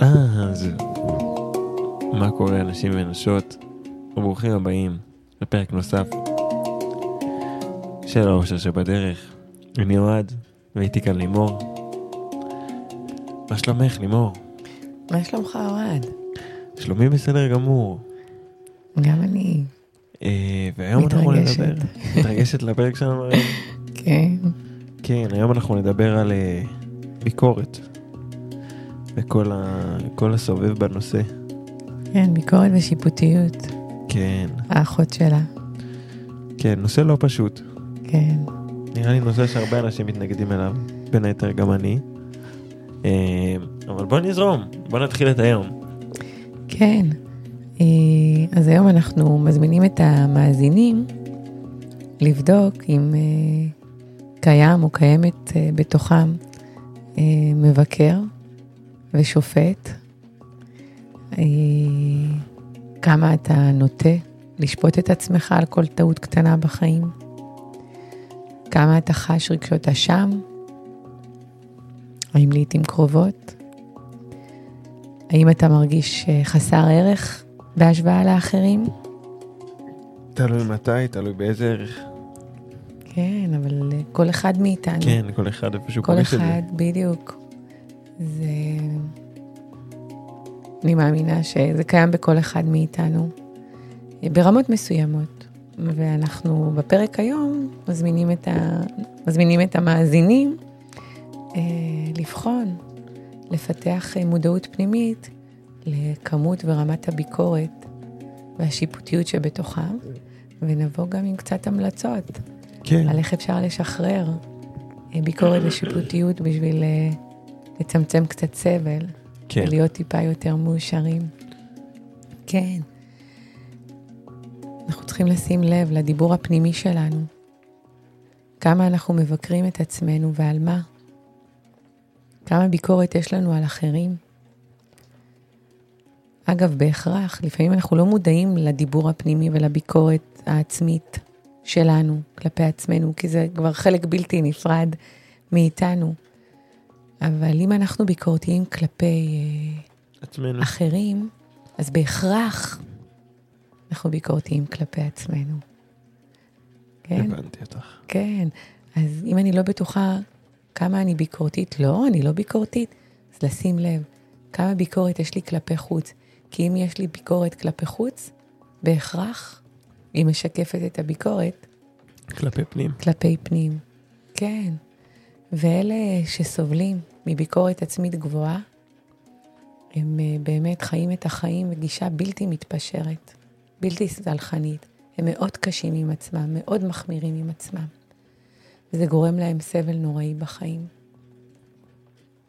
אז מה קורה אנשים ונשות? וברוכים הבאים לפרק נוסף של האושר שבדרך. אני אוהד, והייתי כאן לימור. מה שלומך לימור? מה שלומך אוהד? שלומי בסדר גמור. גם אני. אה, והיום אנחנו מתרגשת. נדבר, מתרגשת לפרק שלנו היום? כן. כן, היום אנחנו נדבר על אה, ביקורת. וכל ה... כל הסובב בנושא. כן, ביקורת ושיפוטיות. כן, האחות שלה. כן, נושא לא פשוט. כן. נראה לי נושא שהרבה אנשים מתנגדים אליו, בין היתר גם אני. אה, אבל בוא נזרום, בוא נתחיל את היום. כן. אה, אז היום אנחנו מזמינים את המאזינים לבדוק אם אה, קיים או קיימת בתוכם מבקר ושופט. אה, כמה אתה נוטה לשפוט את עצמך על כל טעות קטנה בחיים. כמה אתה חש רגשות אשם. האם לעיתים קרובות? האם אתה מרגיש אה, חסר ערך בהשוואה לאחרים? תלוי מתי, תלוי באיזה ערך. כן, אבל אה, כל אחד מאיתנו. כן, כל אחד איפה שהוא כל פוגש את זה. אחד, בדיוק. זה... אני מאמינה שזה קיים בכל אחד מאיתנו, ברמות מסוימות. ואנחנו בפרק היום מזמינים את, ה... מזמינים את המאזינים אה, לבחון, לפתח אה, מודעות פנימית לכמות ורמת הביקורת והשיפוטיות שבתוכם, ונבוא גם עם קצת המלצות כן, על איך אפשר לשחרר אה, ביקורת ושיפוטיות בשביל אה, לצמצם קצת סבל, כן. ולהיות טיפה יותר מאושרים. כן. אנחנו צריכים לשים לב לדיבור הפנימי שלנו. כמה אנחנו מבקרים את עצמנו ועל מה. כמה ביקורת יש לנו על אחרים. אגב, בהכרח, לפעמים אנחנו לא מודעים לדיבור הפנימי ולביקורת העצמית שלנו כלפי עצמנו, כי זה כבר חלק בלתי נפרד מאיתנו. אבל אם אנחנו ביקורתיים כלפי אה, עצמנו. אחרים, אז בהכרח אנחנו ביקורתיים כלפי עצמנו. כן, הבנתי אותך. כן. אז אם אני לא בטוחה כמה אני ביקורתית, לא, אני לא ביקורתית, אז לשים לב כמה ביקורת יש לי כלפי חוץ. כי אם יש לי ביקורת כלפי חוץ, בהכרח היא משקפת את הביקורת כלפי פנים. כלפי פנים. כן. ואלה שסובלים מביקורת עצמית גבוהה, הם אה, באמת חיים את החיים בגישה בלתי מתפשרת, בלתי סלחנית. הם מאוד קשים עם עצמם, מאוד מחמירים עם עצמם. וזה גורם להם סבל נוראי בחיים.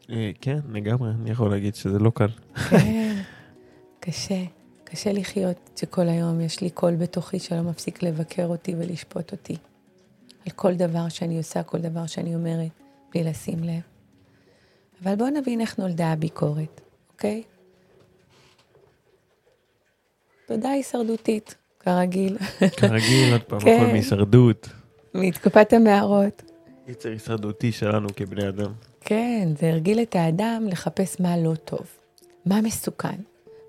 אה, כן, לגמרי, אני יכול להגיד שזה לא קל. כן, קשה. קשה לחיות שכל היום יש לי קול בתוכי שלא מפסיק לבקר אותי ולשפוט אותי. על כל דבר שאני עושה, כל דבר שאני אומרת, בלי לשים לב. אבל בואו נבין איך נולדה הביקורת, אוקיי? תודה הישרדותית, כרגיל, כרגיל, עוד פעם, כן. הכל מהישרדות. מתקופת המערות. יצר הישרדותי שלנו כבני אדם. כן, זה הרגיל את האדם לחפש מה לא טוב, מה מסוכן,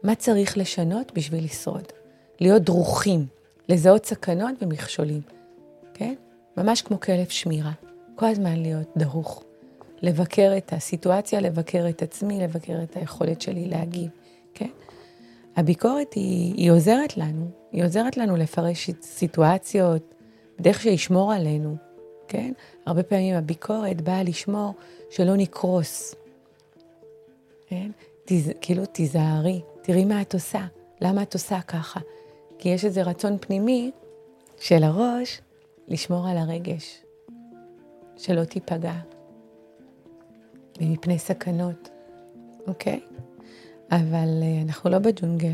מה צריך לשנות בשביל לשרוד. להיות דרוכים, לזהות סכנות ומכשולים, כן? ממש כמו כלב שמירה, כל הזמן להיות דרוך. לבקר את הסיטואציה, לבקר את עצמי, לבקר את היכולת שלי להגיב, כן? הביקורת היא, היא עוזרת לנו, היא עוזרת לנו לפרש סיטואציות בדרך שישמור עלינו, כן? הרבה פעמים הביקורת באה לשמור שלא נקרוס, כן? תז, כאילו, תיזהרי, תראי מה את עושה, למה את עושה ככה? כי יש איזה רצון פנימי של הראש לשמור על הרגש, שלא תיפגע, ומפני סכנות, אוקיי? אבל אה, אנחנו לא בג'ונגל,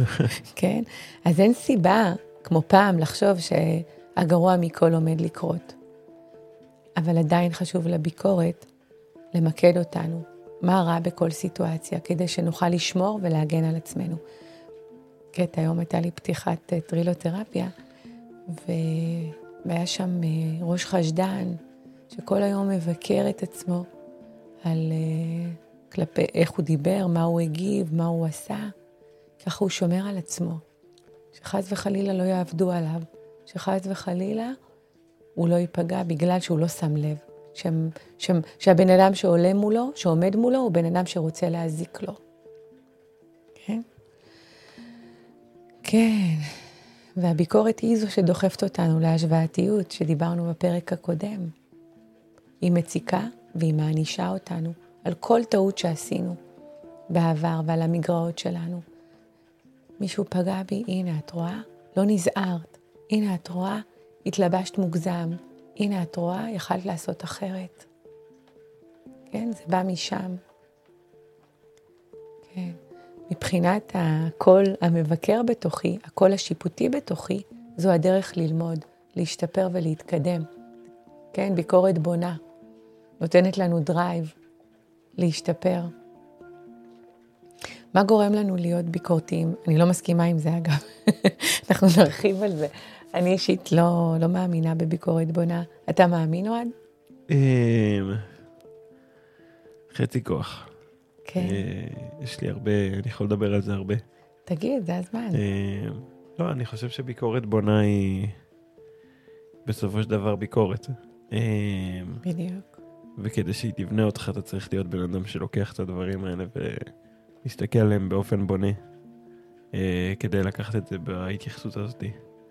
כן? אז אין סיבה, כמו פעם, לחשוב שהגרוע מכל עומד לקרות. אבל עדיין חשוב לביקורת למקד אותנו, מה רע בכל סיטואציה, כדי שנוכל לשמור ולהגן על עצמנו. קטע, היום הייתה לי פתיחת אה, טרילותרפיה. והיה שם אה, ראש חשדן, שכל היום מבקר את עצמו על אה, כלפי איך הוא דיבר, מה הוא הגיב, מה הוא עשה. ככה הוא שומר על עצמו. שחס וחלילה לא יעבדו עליו, שחס וחלילה הוא לא ייפגע בגלל שהוא לא שם לב. ש, ש, שהבן אדם שעולה מולו, שעומד מולו, הוא בן אדם שרוצה להזיק לו. כן? כן. והביקורת היא זו שדוחפת אותנו להשוואתיות, שדיברנו בפרק הקודם. היא מציקה והיא מענישה אותנו על כל טעות שעשינו בעבר ועל המגרעות שלנו. מישהו פגע בי, הנה, את רואה? לא נזהרת. הנה, את רואה? התלבשת מוגזם. הנה, את רואה? יכלת לעשות אחרת. כן, זה בא משם. כן. מבחינת הקול המבקר בתוכי, הקול השיפוטי בתוכי, זו הדרך ללמוד, להשתפר ולהתקדם. כן, ביקורת בונה, נותנת לנו drive להשתפר. מה גורם לנו להיות ביקורתיים? אני לא מסכימה עם זה, אגב. אנחנו נרחיב על זה. אני אישית לא, לא מאמינה בביקורת בונה. אתה מאמין, אוהד? אמ, חצי כוח. כן. אה, יש לי הרבה, אני יכול לדבר על זה הרבה. תגיד, זה הזמן. אמ, לא, אני חושב שביקורת בונה היא בסופו של דבר ביקורת. אמ, בדיוק. וכדי שהיא תבנה אותך, אתה צריך להיות בן אדם שלוקח את הדברים האלה ומסתכל עליהם באופן בונה, אה, כדי לקחת את זה בהתייחסות הזאת.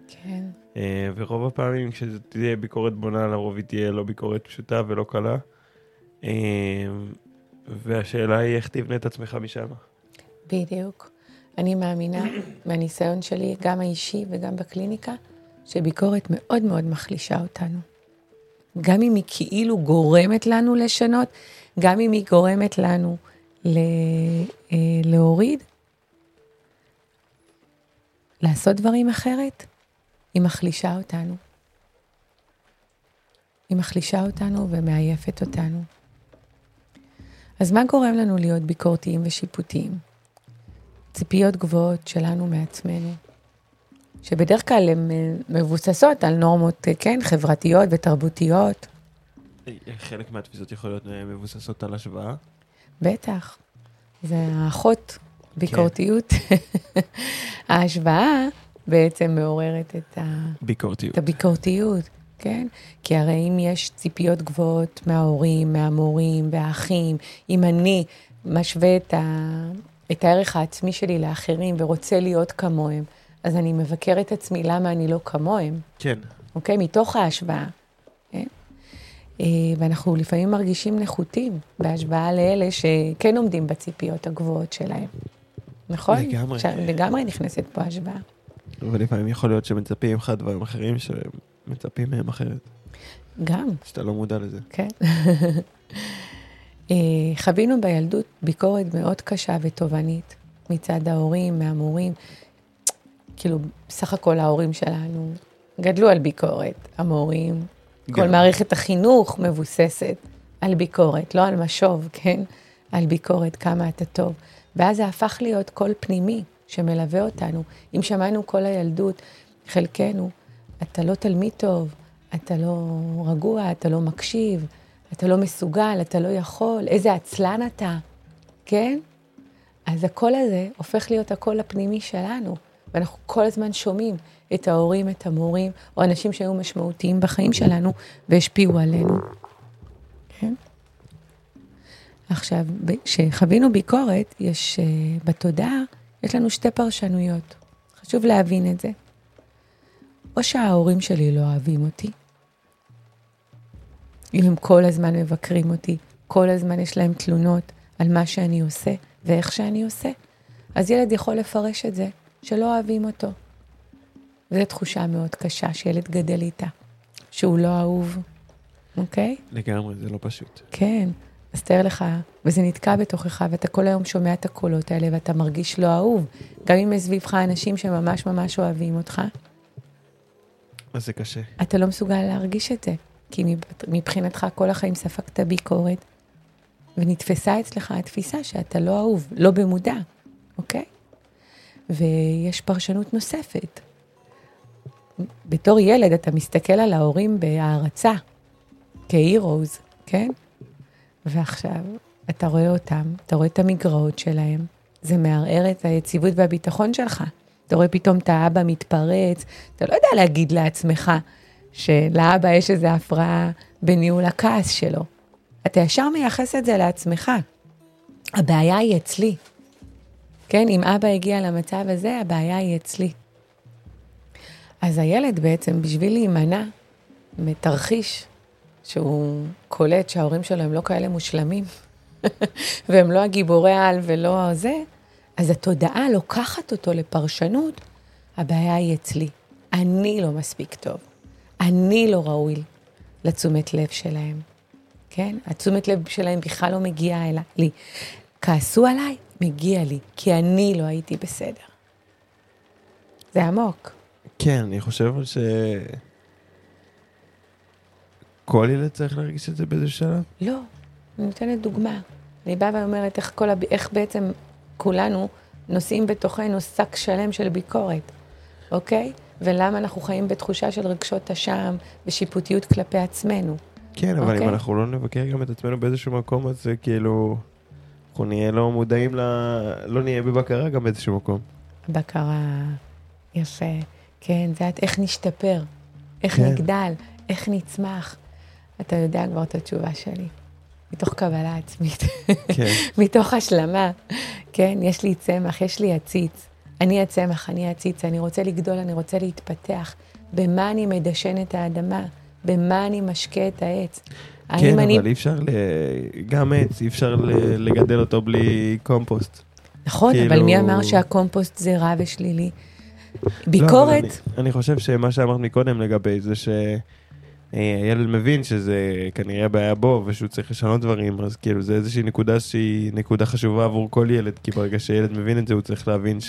כן. אה, ורוב הפעמים כשזה תהיה ביקורת בונה, לרוב היא תהיה לא ביקורת פשוטה ולא קלה. אה, והשאלה היא איך תבנה את עצמך משם. בדיוק. אני מאמינה, מהניסיון שלי, גם האישי וגם בקליניקה, שביקורת מאוד מאוד מחלישה אותנו. גם אם היא כאילו גורמת לנו לשנות, גם אם היא גורמת לנו ל, אה, להוריד, לעשות דברים אחרת, היא מחלישה אותנו. היא מחלישה אותנו ומעייפת אותנו. אז מה גורם לנו להיות ביקורתיים ושיפוטיים? ציפיות גבוהות שלנו מעצמנו, שבדרך כלל הן אה, מבוססות על נורמות, אה, כן, חברתיות ותרבותיות. חלק מהתפיסות יכולות להיות מבוססות על השוואה. בטח. זה האחות ביקורתיות. כן. ההשוואה בעצם מעוררת את, ה... ביקורתיות. את הביקורתיות, כן? כי הרי אם יש ציפיות גבוהות מההורים, מהמורים, והאחים, אם אני משווה את, ה... את הערך העצמי שלי לאחרים ורוצה להיות כמוהם, אז אני מבקר את עצמי למה אני לא כמוהם. כן. אוקיי? מתוך ההשוואה. כן? אה, ואנחנו לפעמים מרגישים נחותים בהשוואה לאלה שכן עומדים בציפיות הגבוהות שלהם. נכון? לגמרי. לגמרי נכנסת פה השוואה. אבל לפעמים יכול להיות שמצפים ממך דברים אחרים שמצפים מהם אחרת. גם. שאתה לא מודע לזה. כן. אה, חווינו בילדות ביקורת מאוד קשה ותובענית מצד ההורים, מהמורים. כאילו, בסך הכל ההורים שלנו גדלו על ביקורת, המורים. גם. כל מערכת החינוך מבוססת על ביקורת, לא על משוב, כן? על ביקורת, כמה אתה טוב. ואז זה הפך להיות קול פנימי שמלווה אותנו. אם שמענו כל הילדות, חלקנו, אתה לא תלמיד טוב, אתה לא רגוע, אתה לא מקשיב, אתה לא מסוגל, אתה לא יכול, איזה עצלן אתה, כן? אז הקול הזה הופך להיות הקול הפנימי שלנו, ואנחנו כל הזמן שומעים את ההורים, את המורים, או אנשים שהיו משמעותיים בחיים שלנו והשפיעו עלינו. כן? עכשיו, כשחווינו ביקורת, יש uh, בתודעה, יש לנו שתי פרשנויות. חשוב להבין את זה. או שההורים שלי לא אוהבים אותי, אם הם כל הזמן מבקרים אותי, כל הזמן יש להם תלונות על מה שאני עושה ואיך שאני עושה, אז ילד יכול לפרש את זה, שלא אוהבים אותו. וזו תחושה מאוד קשה שילד גדל איתה, שהוא לא אהוב, אוקיי? לגמרי, זה לא פשוט. כן, אז תאר לך, וזה נתקע בתוכך, ואתה כל היום שומע את הקולות האלה, ואתה מרגיש לא אהוב, גם אם יש סביבך אנשים שממש ממש אוהבים אותך. אז זה קשה. אתה לא מסוגל להרגיש את זה, כי מבחינתך כל החיים ספגת ביקורת, ונתפסה אצלך התפיסה שאתה לא אהוב, לא במודע, אוקיי? ויש פרשנות נוספת. בתור ילד אתה מסתכל על ההורים בהערצה, כהירוז, כן? ועכשיו אתה רואה אותם, אתה רואה את המגרעות שלהם, זה מערער את היציבות והביטחון שלך. אתה רואה פתאום את האבא מתפרץ, אתה לא יודע להגיד לעצמך שלאבא יש איזו הפרעה בניהול הכעס שלו. אתה ישר מייחס את זה לעצמך. הבעיה היא אצלי. כן, אם אבא הגיע למצב הזה, הבעיה היא אצלי. אז הילד בעצם, בשביל להימנע מתרחיש שהוא קולט שההורים שלו הם לא כאלה מושלמים, והם לא הגיבורי על ולא זה, אז התודעה לוקחת אותו לפרשנות, הבעיה היא אצלי. אני לא מספיק טוב. אני לא ראוי לתשומת לב שלהם. כן? התשומת לב שלהם בכלל לא מגיעה אליי, לי. כעסו עליי, מגיע לי, כי אני לא הייתי בסדר. זה עמוק. כן, אני חושב ש... כל ילד צריך להרגיש את זה באיזה שלב? לא, אני נותנת דוגמה. אני באה ואומרת איך, כל הב... איך בעצם כולנו נושאים בתוכנו שק שלם של ביקורת, אוקיי? ולמה אנחנו חיים בתחושה של רגשות אשם ושיפוטיות כלפי עצמנו. כן, אבל אוקיי? אם אנחנו לא נבקר גם את עצמנו באיזשהו מקום, אז זה כאילו... אנחנו נהיה לא מודעים ל... לא נהיה בבקרה גם באיזשהו מקום. בקרה, יפה. כן, זה את איך נשתפר, איך כן. נגדל, איך נצמח. אתה יודע כבר את התשובה שלי. מתוך קבלה עצמית, כן. מתוך השלמה, כן, יש לי צמח, יש לי עציץ, אני הצמח, אני העציץ, אני רוצה לגדול, אני רוצה להתפתח. במה אני מדשן את האדמה? במה אני משקה את העץ? כן, אבל אני... אי אפשר, ל... גם עץ, אי אפשר לגדל אותו בלי קומפוסט. נכון, כאילו... אבל מי אמר שהקומפוסט זה רע ושלילי? ביקורת... לא, אני, אני חושב שמה שאמרת מקודם לגבי זה ש... הילד מבין שזה כנראה בעיה בו ושהוא צריך לשנות דברים, אז כאילו זה איזושהי נקודה שהיא נקודה חשובה עבור כל ילד, כי ברגע שילד מבין את זה הוא צריך להבין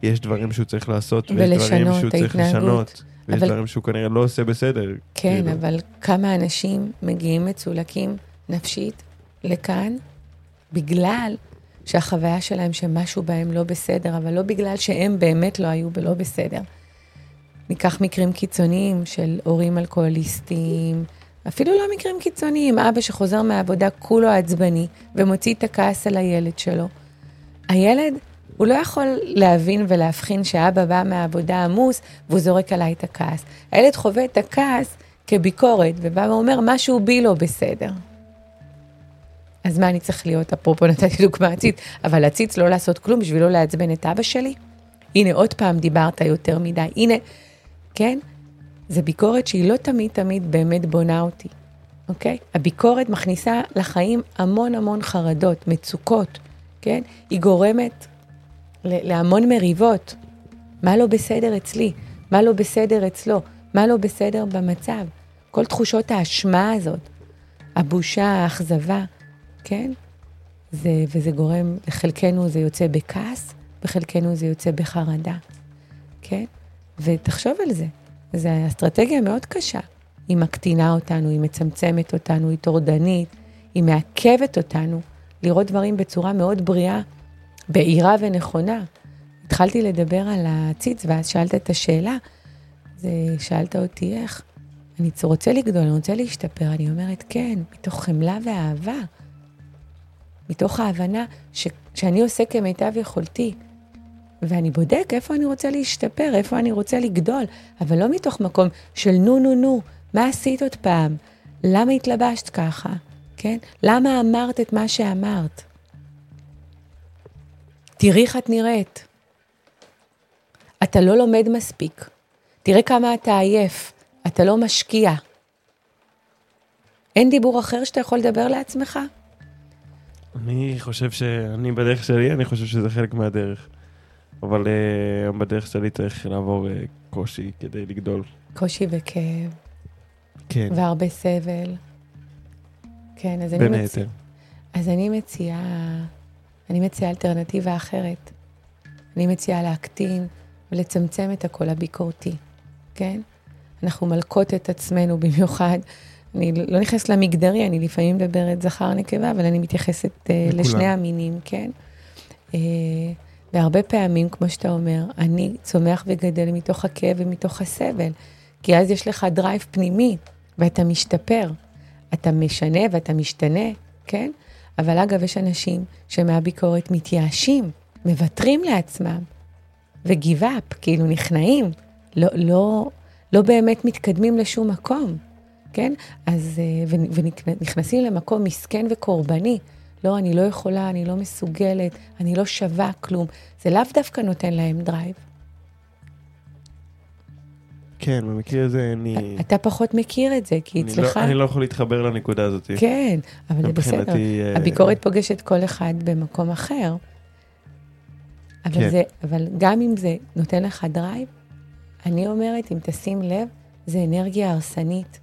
שיש דברים שהוא צריך לעשות, ויש דברים שהוא צריך לשנות, ויש אבל... דברים שהוא כנראה לא עושה בסדר. כן, כאילו. אבל כמה אנשים מגיעים מצולקים נפשית לכאן בגלל שהחוויה שלהם שמשהו בהם לא בסדר, אבל לא בגלל שהם באמת לא היו בלא בסדר. ניקח מקרים קיצוניים של הורים אלכוהוליסטים, אפילו לא מקרים קיצוניים, אבא שחוזר מהעבודה כולו עצבני ומוציא את הכעס על הילד שלו. הילד, הוא לא יכול להבין ולהבחין שאבא בא מהעבודה עמוס והוא זורק עליי את הכעס. הילד חווה את הכעס כביקורת ובא ואומר, משהו בי לא בסדר. אז מה אני צריך להיות? אפרופו נתתי דוגמה עציץ, אבל עציץ לא לעשות כלום בשביל לא לעצבן את אבא שלי? הנה, עוד פעם דיברת יותר מדי. הנה, כן? זה ביקורת שהיא לא תמיד תמיד באמת בונה אותי, אוקיי? הביקורת מכניסה לחיים המון המון חרדות, מצוקות, כן? היא גורמת להמון מריבות. מה לא בסדר אצלי? מה לא בסדר אצלו? מה לא בסדר במצב? כל תחושות האשמה הזאת, הבושה, האכזבה, כן? זה, וזה גורם, לחלקנו זה יוצא בכעס, בחלקנו זה יוצא בחרדה, כן? ותחשוב על זה, זו אסטרטגיה מאוד קשה. היא מקטינה אותנו, היא מצמצמת אותנו, היא טורדנית, היא מעכבת אותנו לראות דברים בצורה מאוד בריאה, בהירה ונכונה. התחלתי לדבר על הציץ, ואז שאלת את השאלה, זה, שאלת אותי איך. אני רוצה לגדול, אני רוצה להשתפר. אני אומרת, כן, מתוך חמלה ואהבה. מתוך ההבנה ש, שאני עושה כמיטב יכולתי. ואני בודק איפה אני רוצה להשתפר, איפה אני רוצה לגדול, אבל לא מתוך מקום של נו נו נו, מה עשית עוד פעם? למה התלבשת ככה? כן? למה אמרת את מה שאמרת? תראי איך את נראית. אתה לא לומד מספיק. תראה כמה אתה עייף, אתה לא משקיע. אין דיבור אחר שאתה יכול לדבר לעצמך? אני חושב שאני בדרך שלי, אני חושב שזה חלק מהדרך. אבל uh, בדרך שלי צריך לעבור uh, קושי כדי לגדול. קושי וכאב. כן. והרבה סבל. כן, אז אני מציעה... אז אני מציעה... אני מציעה אלטרנטיבה אחרת. אני מציעה להקטין ולצמצם את הקול הביקורתי, כן? אנחנו מלקות את עצמנו במיוחד. אני לא נכנסת למגדרי, אני לפעמים מדברת זכר נקבה, אבל אני מתייחסת uh, לשני המינים, כן? Uh, והרבה פעמים, כמו שאתה אומר, אני צומח וגדל מתוך הכאב ומתוך הסבל, כי אז יש לך drive פנימי, ואתה משתפר. אתה משנה ואתה משתנה, כן? אבל אגב, יש אנשים שמהביקורת מתייאשים, מוותרים לעצמם, ו give up, כאילו נכנעים, לא, לא, לא באמת מתקדמים לשום מקום, כן? אז, אה, ונכנסים למקום מסכן וקורבני. לא, אני לא יכולה, אני לא מסוגלת, אני לא שווה כלום. זה לאו דווקא נותן להם drive. כן, במקרה הזה אני... אתה פחות מכיר את זה, כי אצלך... לא, אני לא יכול להתחבר לנקודה הזאת. כן, אבל זה בסדר. אה, הביקורת פוגשת כל אחד במקום אחר. אבל, כן. זה, אבל גם אם זה נותן לך drive, אני אומרת, אם תשים לב, זה אנרגיה הרסנית.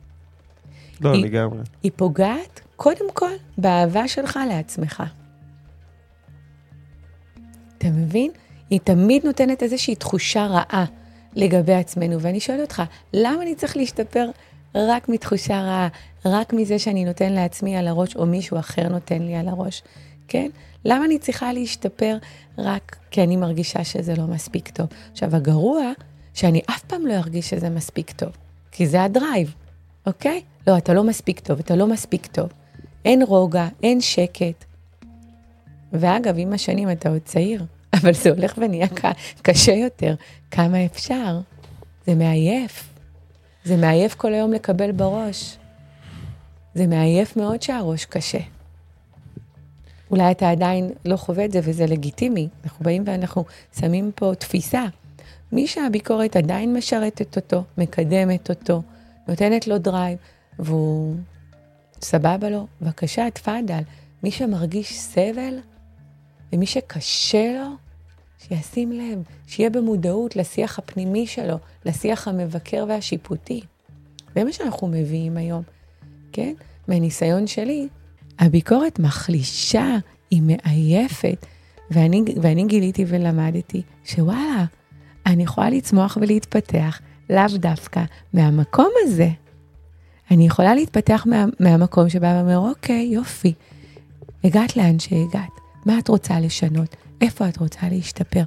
לא, היא, לגמרי. היא פוגעת, קודם כל, באהבה שלך לעצמך. אתה מבין? היא תמיד נותנת איזושהי תחושה רעה. לגבי עצמנו. ואני שואלת אותך, למה אני צריך להשתפר רק מתחושה רעה, רק מזה שאני נותן לעצמי על הראש, או מישהו אחר נותן לי על הראש, כן? למה אני צריכה להשתפר רק כי אני מרגישה שזה לא מספיק טוב? עכשיו, הגרוע, שאני אף פעם לא ארגיש שזה מספיק טוב, כי זה הדרייב, אוקיי? לא, אתה לא מספיק טוב, אתה לא מספיק טוב. אין רוגע, אין שקט. ואגב, עם השנים אתה עוד צעיר, אבל זה הולך ונהיה קשה יותר. כמה אפשר? זה מעייף. זה מעייף כל היום לקבל בראש. זה מעייף מאוד שהראש קשה. אולי אתה עדיין לא חווה את זה וזה לגיטימי. אנחנו באים ואנחנו שמים פה תפיסה. מי שהביקורת עדיין משרתת אותו, מקדמת אותו, נותנת לו drive, והוא סבבה לו, בבקשה, תפאדל. מי שמרגיש סבל ומי שקשה לו, שישים לב, שיהיה במודעות לשיח הפנימי שלו, לשיח המבקר והשיפוטי. זה מה שאנחנו מביאים היום, כן? מהניסיון שלי, הביקורת מחלישה, היא מעייפת, ואני, ואני גיליתי ולמדתי שוואלה, אני יכולה לצמוח ולהתפתח לאו דווקא מהמקום הזה. אני יכולה להתפתח מה, מהמקום שבא ואומר, אוקיי, יופי, הגעת לאן שהגעת, מה את רוצה לשנות? איפה את רוצה להשתפר.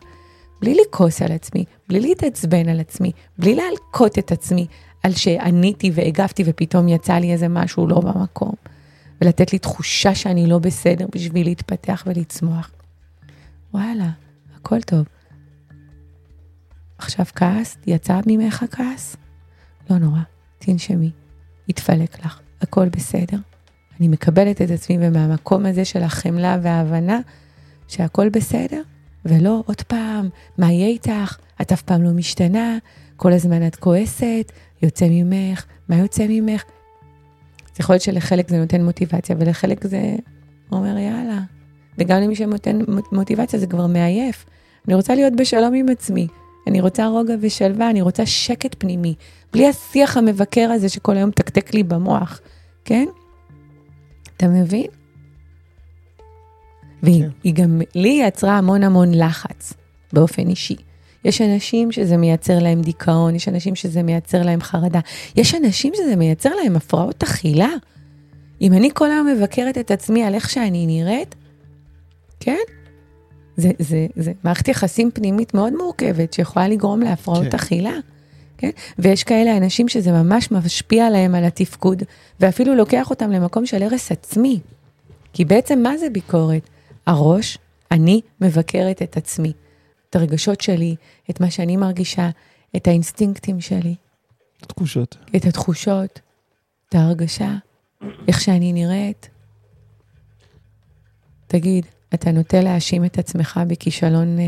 בלי לכעוס על עצמי, בלי להתעצבן על עצמי, בלי להלקות את עצמי על שעניתי והגבתי ופתאום יצא לי איזה משהו לא במקום, ולתת לי תחושה שאני לא בסדר בשביל להתפתח ולצמוח. וואלה, הכל טוב. עכשיו כעס, יצא ממך כעס? לא נורא, תנשמי, יתפלק לך, הכל בסדר. אני מקבלת את עצמי ומהמקום הזה של החמלה וההבנה, שהכל בסדר, ולא עוד פעם, מה יהיה איתך? את אף פעם לא משתנה, כל הזמן את כועסת, יוצא ממך, מה יוצא ממך? זה יכול להיות שלחלק זה נותן מוטיבציה, ולחלק זה אומר יאללה. וגם למי שנותן מוטיבציה זה כבר מעייף. אני רוצה להיות בשלום עם עצמי, אני רוצה רוגע ושלווה, אני רוצה שקט פנימי, בלי השיח המבקר הזה שכל היום תקתק לי במוח, כן? אתה מבין? והיא כן. גם, לי יצרה המון המון לחץ באופן אישי. יש אנשים שזה מייצר להם דיכאון, יש אנשים שזה מייצר להם חרדה, יש אנשים שזה מייצר להם הפרעות אכילה. אם אני כל היום מבקרת את עצמי על איך שאני נראית, כן? זה, זה, זה מערכת יחסים פנימית מאוד מורכבת שיכולה לגרום להפרעות כן. אכילה. כן? ויש כאלה אנשים שזה ממש משפיע עליהם על התפקוד, ואפילו לוקח אותם למקום של הרס עצמי. כי בעצם מה זה ביקורת? הראש, אני מבקרת את עצמי, את הרגשות שלי, את מה שאני מרגישה, את האינסטינקטים שלי. התחושות. את התחושות, את ההרגשה, איך שאני נראית. תגיד, אתה נוטה להאשים את עצמך בכישלון אה,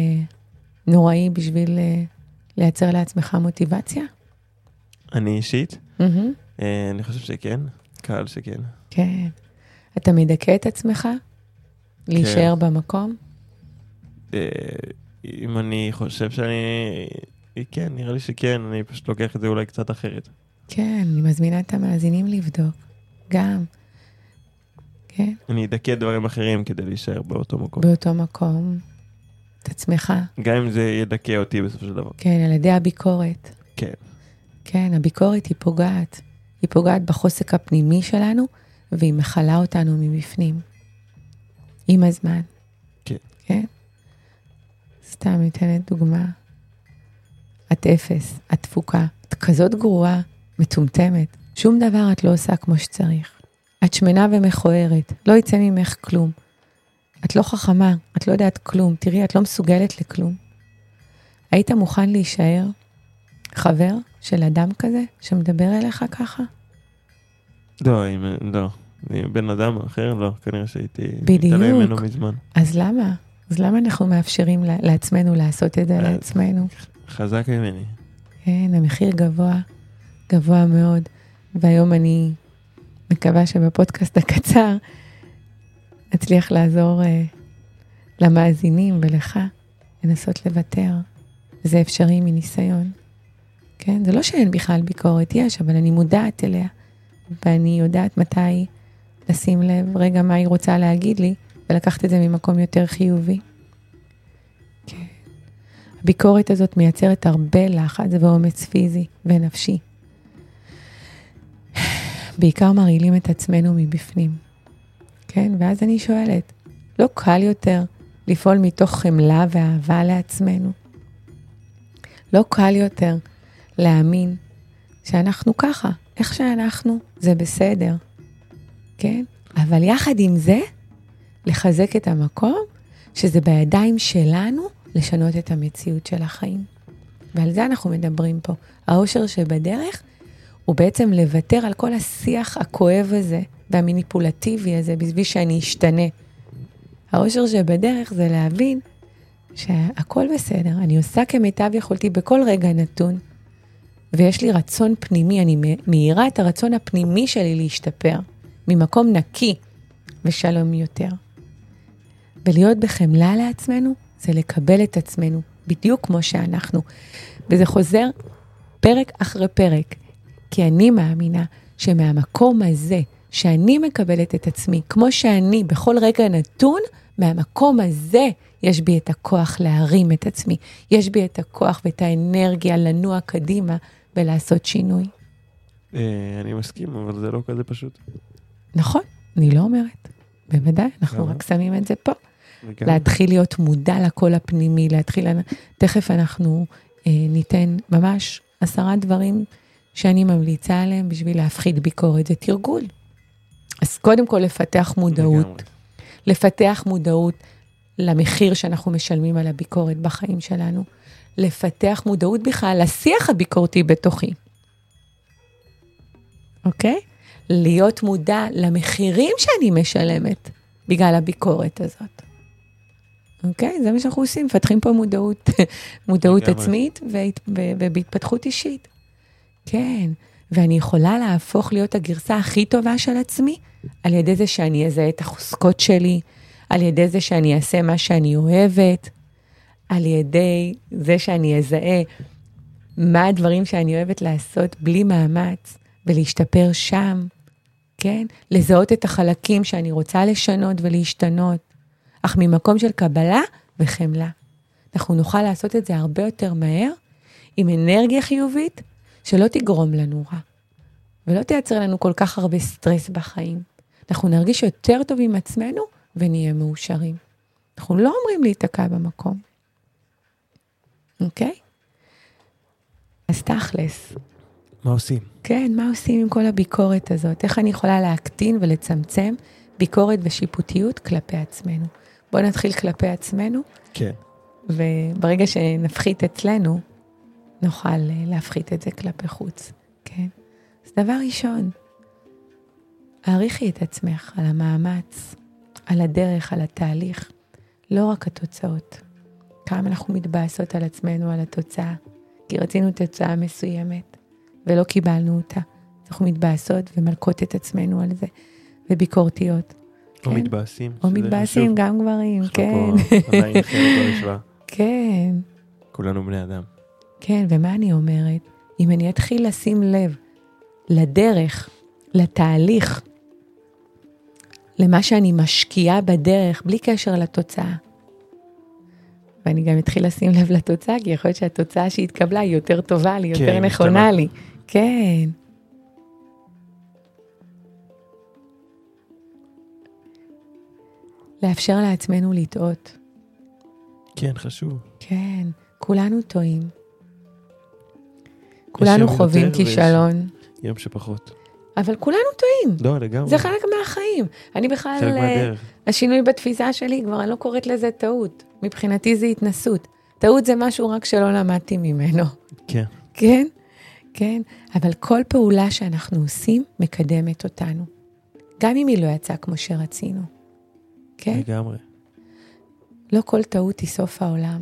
נוראי בשביל אה, לייצר לעצמך מוטיבציה? אני אישית? Mm-hmm. אה, אני חושב שכן, קהל שכן. כן. אתה מדכא את עצמך? להישאר כן. במקום? אה, אם אני חושב שאני... כן, נראה לי שכן, אני פשוט לוקח את זה אולי קצת אחרת. כן, אני מזמינה את המאזינים לבדוק, גם. כן. אני אדכא דברים אחרים כדי להישאר באותו מקום. באותו מקום, את עצמך. גם אם זה ידכא אותי בסופו של דבר. כן, על ידי הביקורת. כן. כן, הביקורת היא פוגעת. היא פוגעת בחוסק הפנימי שלנו, והיא מכלה אותנו מבפנים. עם הזמן. כן. כן? סתם ניתנת דוגמה. את אפס, את תפוקה, את כזאת גרועה, מטומטמת, שום דבר את לא עושה כמו שצריך. את שמנה ומכוערת, לא יצא ממך כלום. את לא חכמה, את לא יודעת כלום, תראי, את לא מסוגלת לכלום. היית מוכן להישאר חבר של אדם כזה שמדבר אליך ככה? לא, אם, לא. בן אדם אחר, לא, כנראה שהייתי. מתעלם ממנו מזמן. אז למה? אז למה אנחנו מאפשרים לעצמנו לעשות את זה אה, לעצמנו? חזק ממני. כן, המחיר גבוה, גבוה מאוד. והיום אני מקווה שבפודקאסט הקצר אצליח לעזור אה, למאזינים ולך לנסות לוותר. זה אפשרי מניסיון. כן, זה לא שאין בכלל ביקורת, יש, אבל אני מודעת אליה, ואני יודעת מתי לשים לב, רגע, מה היא רוצה להגיד לי, ולקחת את זה ממקום יותר חיובי. כן. הביקורת הזאת מייצרת הרבה לחץ ואומץ פיזי ונפשי. בעיקר מרעילים את עצמנו מבפנים. כן, ואז אני שואלת, לא קל יותר לפעול מתוך חמלה ואהבה לעצמנו? לא קל יותר להאמין שאנחנו ככה, איך שאנחנו, זה בסדר, כן? אבל יחד עם זה, לחזק את המקום שזה בידיים שלנו לשנות את המציאות של החיים. ועל זה אנחנו מדברים פה. האושר שבדרך הוא בעצם לוותר על כל השיח הכואב הזה והמניפולטיבי הזה בשביל שאני אשתנה. האושר שבדרך זה להבין שהכל בסדר, אני עושה כמיטב יכולתי בכל רגע נתון, ויש לי רצון פנימי, אני מאירה את הרצון הפנימי שלי להשתפר, ממקום נקי ושלום יותר. ולהיות בחמלה לעצמנו זה לקבל את עצמנו בדיוק כמו שאנחנו. וזה חוזר פרק אחרי פרק, כי אני מאמינה שמהמקום הזה, שאני מקבלת את עצמי כמו שאני בכל רגע נתון, מהמקום הזה יש בי את הכוח להרים את עצמי. יש בי את הכוח ואת האנרגיה לנוע קדימה ולעשות שינוי. אה, אני מסכים, אבל זה לא כזה פשוט. נכון, אני לא אומרת. בוודאי, אנחנו? רק שמים את זה פה. להתחיל להיות מודע לקול הפנימי, להתחיל, תכף אנחנו אה, ניתן ממש עשרה דברים שאני ממליצה עליהם בשביל להפחית ביקורת, זה תרגול. אז קודם כל לפתח מודעות, לגמרי. לפתח מודעות למחיר שאנחנו משלמים על הביקורת בחיים שלנו, לפתח מודעות בכלל לשיח הביקורתי בתוכי, אוקיי? להיות מודע למחירים שאני משלמת בגלל הביקורת הזאת. אוקיי? זה מה שאנחנו עושים, מפתחים פה מודעות, מודעות. עצמית והת- ובהתפתחות אישית. כן, ואני יכולה להפוך להיות הגרסה הכי טובה של עצמי על ידי זה שאני אזהה את החוזקות שלי, על ידי זה שאני אעשה מה שאני אוהבת, על ידי זה שאני אזהה מה הדברים שאני אוהבת לעשות בלי מאמץ ולהשתפר שם, כן? לזהות את החלקים שאני רוצה לשנות ולהשתנות, אך ממקום של קבלה וחמלה. אנחנו נוכל לעשות את זה הרבה יותר מהר, עם אנרגיה חיובית שלא תגרום לנו רע, ולא תייצר לנו כל כך הרבה סטרס בחיים. אנחנו נרגיש יותר טוב עם עצמנו ונהיה מאושרים. אנחנו לא אומרים להיתקע במקום, אוקיי? אז תכלס, מה עושים? כן, מה עושים עם כל הביקורת הזאת? איך אני יכולה להקטין ולצמצם ביקורת ושיפוטיות כלפי עצמנו? בואו נתחיל כלפי עצמנו, כן. וברגע שנפחית אצלנו, נוכל אה, להפחית את זה כלפי חוץ, כן? אז דבר ראשון, העריכי את עצמך על המאמץ, על הדרך, על התהליך, לא רק התוצאות. כמה אנחנו מתבאסות על עצמנו, על התוצאה, כי רצינו תוצאה מסוימת ולא קיבלנו אותה. אנחנו מתבאסות ומלקות את עצמנו על זה, וביקורתיות. או כן. מתבאסים. או מתבאסים, חשוב. גם גברים, כן, פה עדיין חלק במשוואה. כן. כולנו בני אדם. כן, ומה אני אומרת? אם אני אתחיל לשים לב לדרך, לתהליך, למה שאני משקיעה בדרך, בלי קשר לתוצאה. ואני גם אתחיל לשים לב לתוצאה, כי יכול להיות שהתוצאה שהתקבלה היא יותר טובה לי, יותר כן, נכונה משתנה. לי. כן. לאפשר לעצמנו לטעות. כן, חשוב. כן, כולנו טועים. כולנו חווים כישלון, יום שפחות. אבל כולנו טועים. לא, לגמרי. זה חלק מהחיים. אני בכלל, חלק אה, מהדרך. השינוי בתפיסה שלי, כבר אני לא קוראת לזה טעות. מבחינתי זה התנסות. טעות זה משהו רק שלא למדתי ממנו. כן. כן? כן? אבל כל פעולה שאנחנו עושים מקדמת אותנו. גם אם היא לא יצאה כמו שרצינו. כן? לגמרי. לא כל טעות היא סוף העולם.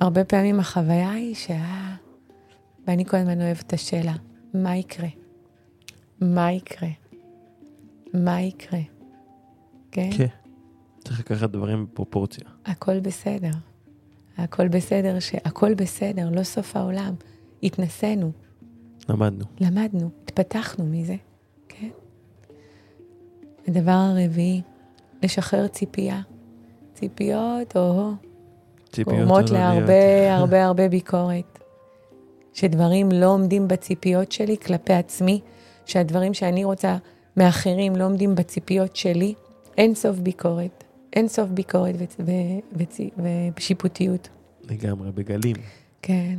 הרבה פעמים החוויה היא שה... ואני כל הזמן אוהבת את השאלה, מה יקרה? מה יקרה? מה יקרה? כן? כן. צריך לקחת דברים בפרופורציה. הכל בסדר. הכל בסדר, שהכל בסדר, לא סוף העולם. התנסינו, למדנו. למדנו, התפתחנו מזה, כן? הדבר הרביעי, לשחרר ציפייה. ציפיות, או ציפיות גורמות עולמיות. להרבה הרבה הרבה ביקורת. שדברים לא עומדים בציפיות שלי כלפי עצמי, שהדברים שאני רוצה מאחרים לא עומדים בציפיות שלי, אין סוף ביקורת. אין סוף ביקורת ושיפוטיות. לגמרי, בגלים. כן.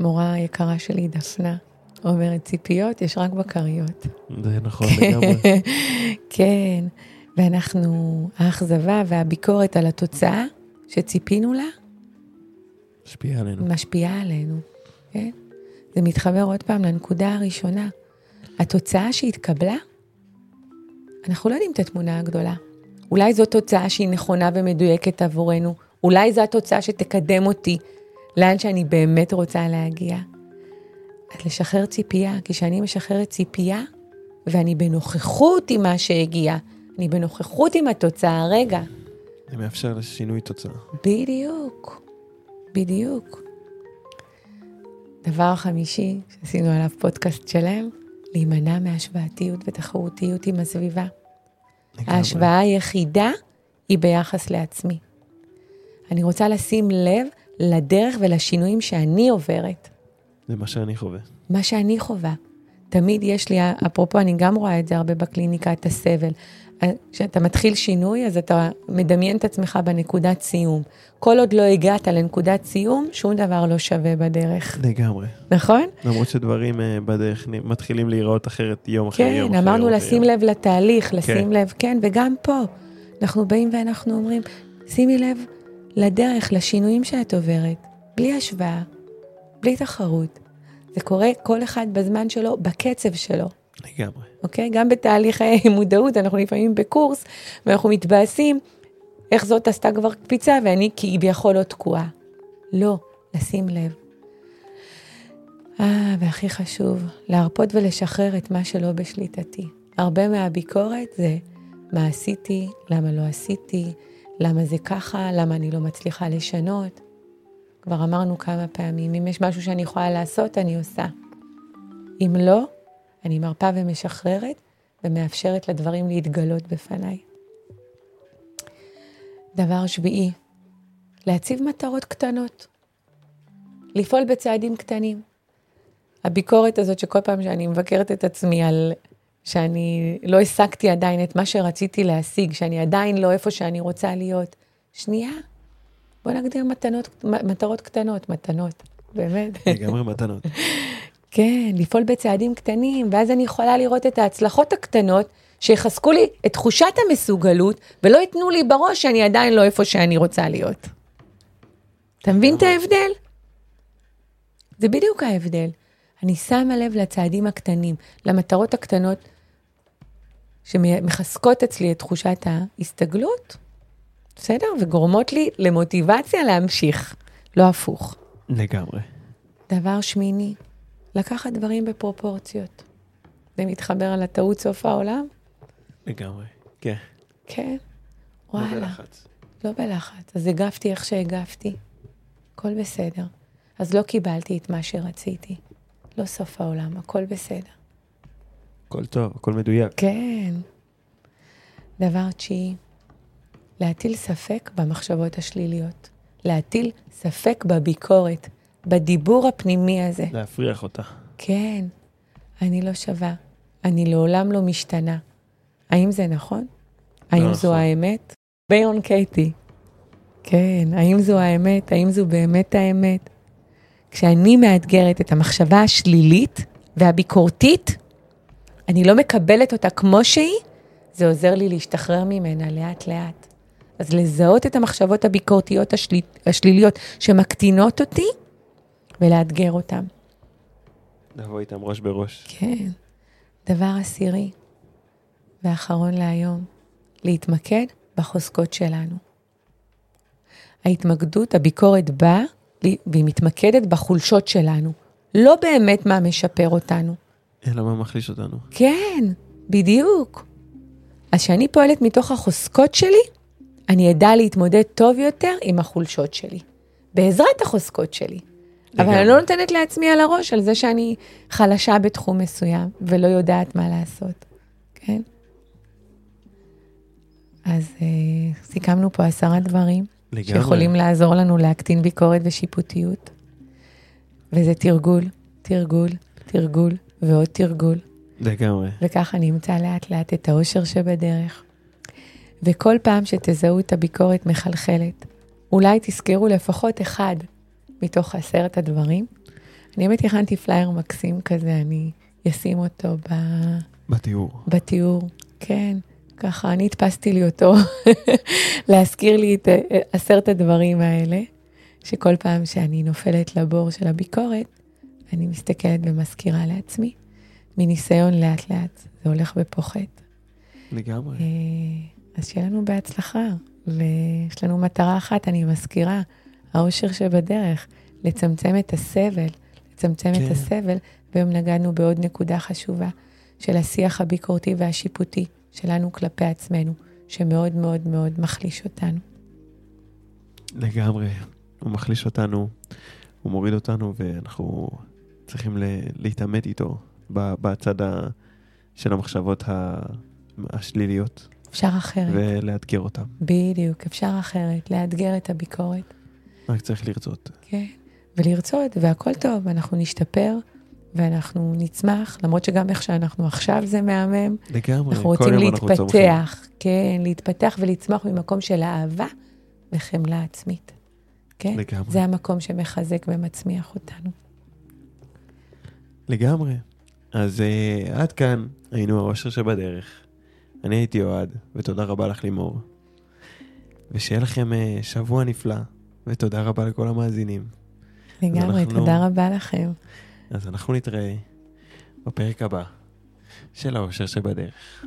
מורה יקרה שלי, דפנה, אומרת, ציפיות יש רק בכריות. זה נכון לגמרי. כן, ואנחנו, האכזבה והביקורת על התוצאה שציפינו לה, השפיע עלינו. משפיעה עלינו, כן? זה מתחבר עוד פעם לנקודה הראשונה. התוצאה שהתקבלה, אנחנו לא יודעים את התמונה הגדולה. אולי זו תוצאה שהיא נכונה ומדויקת עבורנו, אולי זו התוצאה שתקדם אותי לאן שאני באמת רוצה להגיע. אז לשחרר ציפייה, כי כשאני משחררת ציפייה, ואני בנוכחות עם מה שהגיע, אני בנוכחות עם התוצאה הרגע, זה מאפשר לשינוי תוצאה. בדיוק, בדיוק. דבר חמישי, שעשינו עליו פודקאסט שלם, להימנע מהשוואתיות ותחרותיות עם הסביבה. ההשוואה היחידה היא ביחס לעצמי. אני רוצה לשים לב לדרך ולשינויים שאני עוברת, זה מה שאני חווה. מה שאני חווה. תמיד יש לי, אפרופו, אני גם רואה את זה הרבה בקליניקה, את הסבל. כשאתה מתחיל שינוי, אז אתה מדמיין את עצמך בנקודת סיום. כל עוד לא הגעת לנקודת סיום, שום דבר לא שווה בדרך. לגמרי. נכון? למרות שדברים אה, בדרך מתחילים להיראות אחרת יום אחרי יום כן, אמרנו יום לשים אחרי לב לתהליך, לשים כן. לב, כן, וגם פה, אנחנו באים ואנחנו אומרים, שימי לב לדרך, לשינויים שאת עוברת, בלי השוואה, בלי תחרות. זה קורה כל אחד בזמן שלו, בקצב שלו. לגמרי. אוקיי? גם בתהליך מודעות, אנחנו לפעמים בקורס, ואנחנו מתבאסים, איך זאת עשתה כבר קפיצה, ואני כביכול לא תקועה. לא, לשים לב. אה, והכי חשוב, להרפות ולשחרר את מה שלא בשליטתי. הרבה מהביקורת זה מה עשיתי, למה לא עשיתי, למה זה ככה, למה אני לא מצליחה לשנות. כבר אמרנו כמה פעמים, אם יש משהו שאני יכולה לעשות, אני עושה. אם לא, אני מרפה ומשחררת ומאפשרת לדברים להתגלות בפניי. דבר שביעי, להציב מטרות קטנות. לפעול בצעדים קטנים. הביקורת הזאת שכל פעם שאני מבקרת את עצמי על שאני לא השגתי עדיין את מה שרציתי להשיג, שאני עדיין לא איפה שאני רוצה להיות, שנייה, בוא נגדיר מתנות, מטרות קטנות, מתנות, באמת. לגמרי מתנות. כן, לפעול בצעדים קטנים, ואז אני יכולה לראות את ההצלחות הקטנות שיחזקו לי את תחושת המסוגלות, ולא ייתנו לי בראש שאני עדיין לא איפה שאני רוצה להיות. אתה מבין את ההבדל? זה בדיוק ההבדל. אני שמה לב לצעדים הקטנים, למטרות הקטנות שמחזקות אצלי את תחושת ההסתגלות, בסדר? וגורמות לי למוטיבציה להמשיך, לא הפוך. לגמרי. דבר שמיני, לקחת דברים בפרופורציות. זה מתחבר על הטעות סוף העולם? לגמרי. כן. כן. לא וואלה, בלחץ. לא בלחץ. אז הגבתי איך שהגבתי. הכל בסדר. אז לא קיבלתי את מה שרציתי. לא סוף העולם, הכל בסדר. הכל טוב, הכל מדויק. כן. דבר תשיעי, להטיל ספק במחשבות השליליות. להטיל ספק בביקורת, בדיבור הפנימי הזה. להפריח אותה. כן, אני לא שווה, אני לעולם לא משתנה. האם זה נכון? האם זו נכון. האמת? ביון קייטי. כן, האם זו האמת? האם זו באמת האמת? כשאני מאתגרת את המחשבה השלילית והביקורתית, אני לא מקבלת אותה כמו שהיא, זה עוזר לי להשתחרר ממנה לאט-לאט. אז לזהות את המחשבות הביקורתיות השל... השליליות שמקטינות אותי, ולאתגר אותן. לבוא איתם ראש בראש. כן. דבר עשירי ואחרון להיום, להתמקד בחוזקות שלנו. ההתמקדות, הביקורת באה והיא מתמקדת בחולשות שלנו, לא באמת מה משפר אותנו. אלא מה מחליש אותנו. כן, בדיוק. אז כשאני פועלת מתוך החוזקות שלי, אני אדע להתמודד טוב יותר עם החולשות שלי, בעזרת החוזקות שלי. אבל אני לא נותנת לעצמי על הראש על זה שאני חלשה בתחום מסוים ולא יודעת מה לעשות, כן? אז אה, סיכמנו פה עשרה דברים לגמרי. שיכולים לעזור לנו להקטין ביקורת ושיפוטיות. וזה תרגול, תרגול, תרגול ועוד תרגול. לגמרי. וככה נמצא לאט לאט את האושר שבדרך. וכל פעם שתזהו את הביקורת מחלחלת, אולי תזכרו לפחות אחד מתוך עשרת הדברים. אני באמת הכנתי פלייר מקסים כזה, אני אשים אותו ב... בתיאור. בתיאור, כן. ככה, אני הדפסתי לי אותו, להזכיר לי את אה, עשרת הדברים האלה, שכל פעם שאני נופלת לבור של הביקורת, אני מסתכלת ומזכירה לעצמי. מניסיון לאט לאט, זה הולך ופוחת. לגמרי. אה, אז שיהיה לנו בהצלחה, ויש לנו מטרה אחת, אני מזכירה, האושר שבדרך, לצמצם את הסבל, לצמצם כן. את הסבל, והיום נגענו בעוד נקודה חשובה, של השיח הביקורתי והשיפוטי שלנו כלפי עצמנו, שמאוד מאוד מאוד מחליש אותנו. לגמרי, הוא מחליש אותנו, הוא מוריד אותנו, ואנחנו צריכים להתעמת איתו בצד ה... של המחשבות השליליות. אפשר אחרת. ולאתגר אותם. בדיוק, אפשר אחרת, לאתגר את הביקורת. רק צריך לרצות. כן, ולרצות, והכל טוב, אנחנו נשתפר, ואנחנו נצמח, למרות שגם איך שאנחנו עכשיו זה מהמם. לגמרי, אנחנו רוצים להתפתח, אנחנו כן, להתפתח ולצמוח ממקום של אהבה וחמלה עצמית. כן? לגמרי. זה המקום שמחזק ומצמיח אותנו. לגמרי. אז uh, עד כאן היינו האושר שבדרך. אני הייתי אוהד, ותודה רבה לך לימור. ושיהיה לכם uh, שבוע נפלא, ותודה רבה לכל המאזינים. לגמרי, אנחנו... תודה רבה לכם. אז אנחנו נתראה בפרק הבא של האושר שבדרך.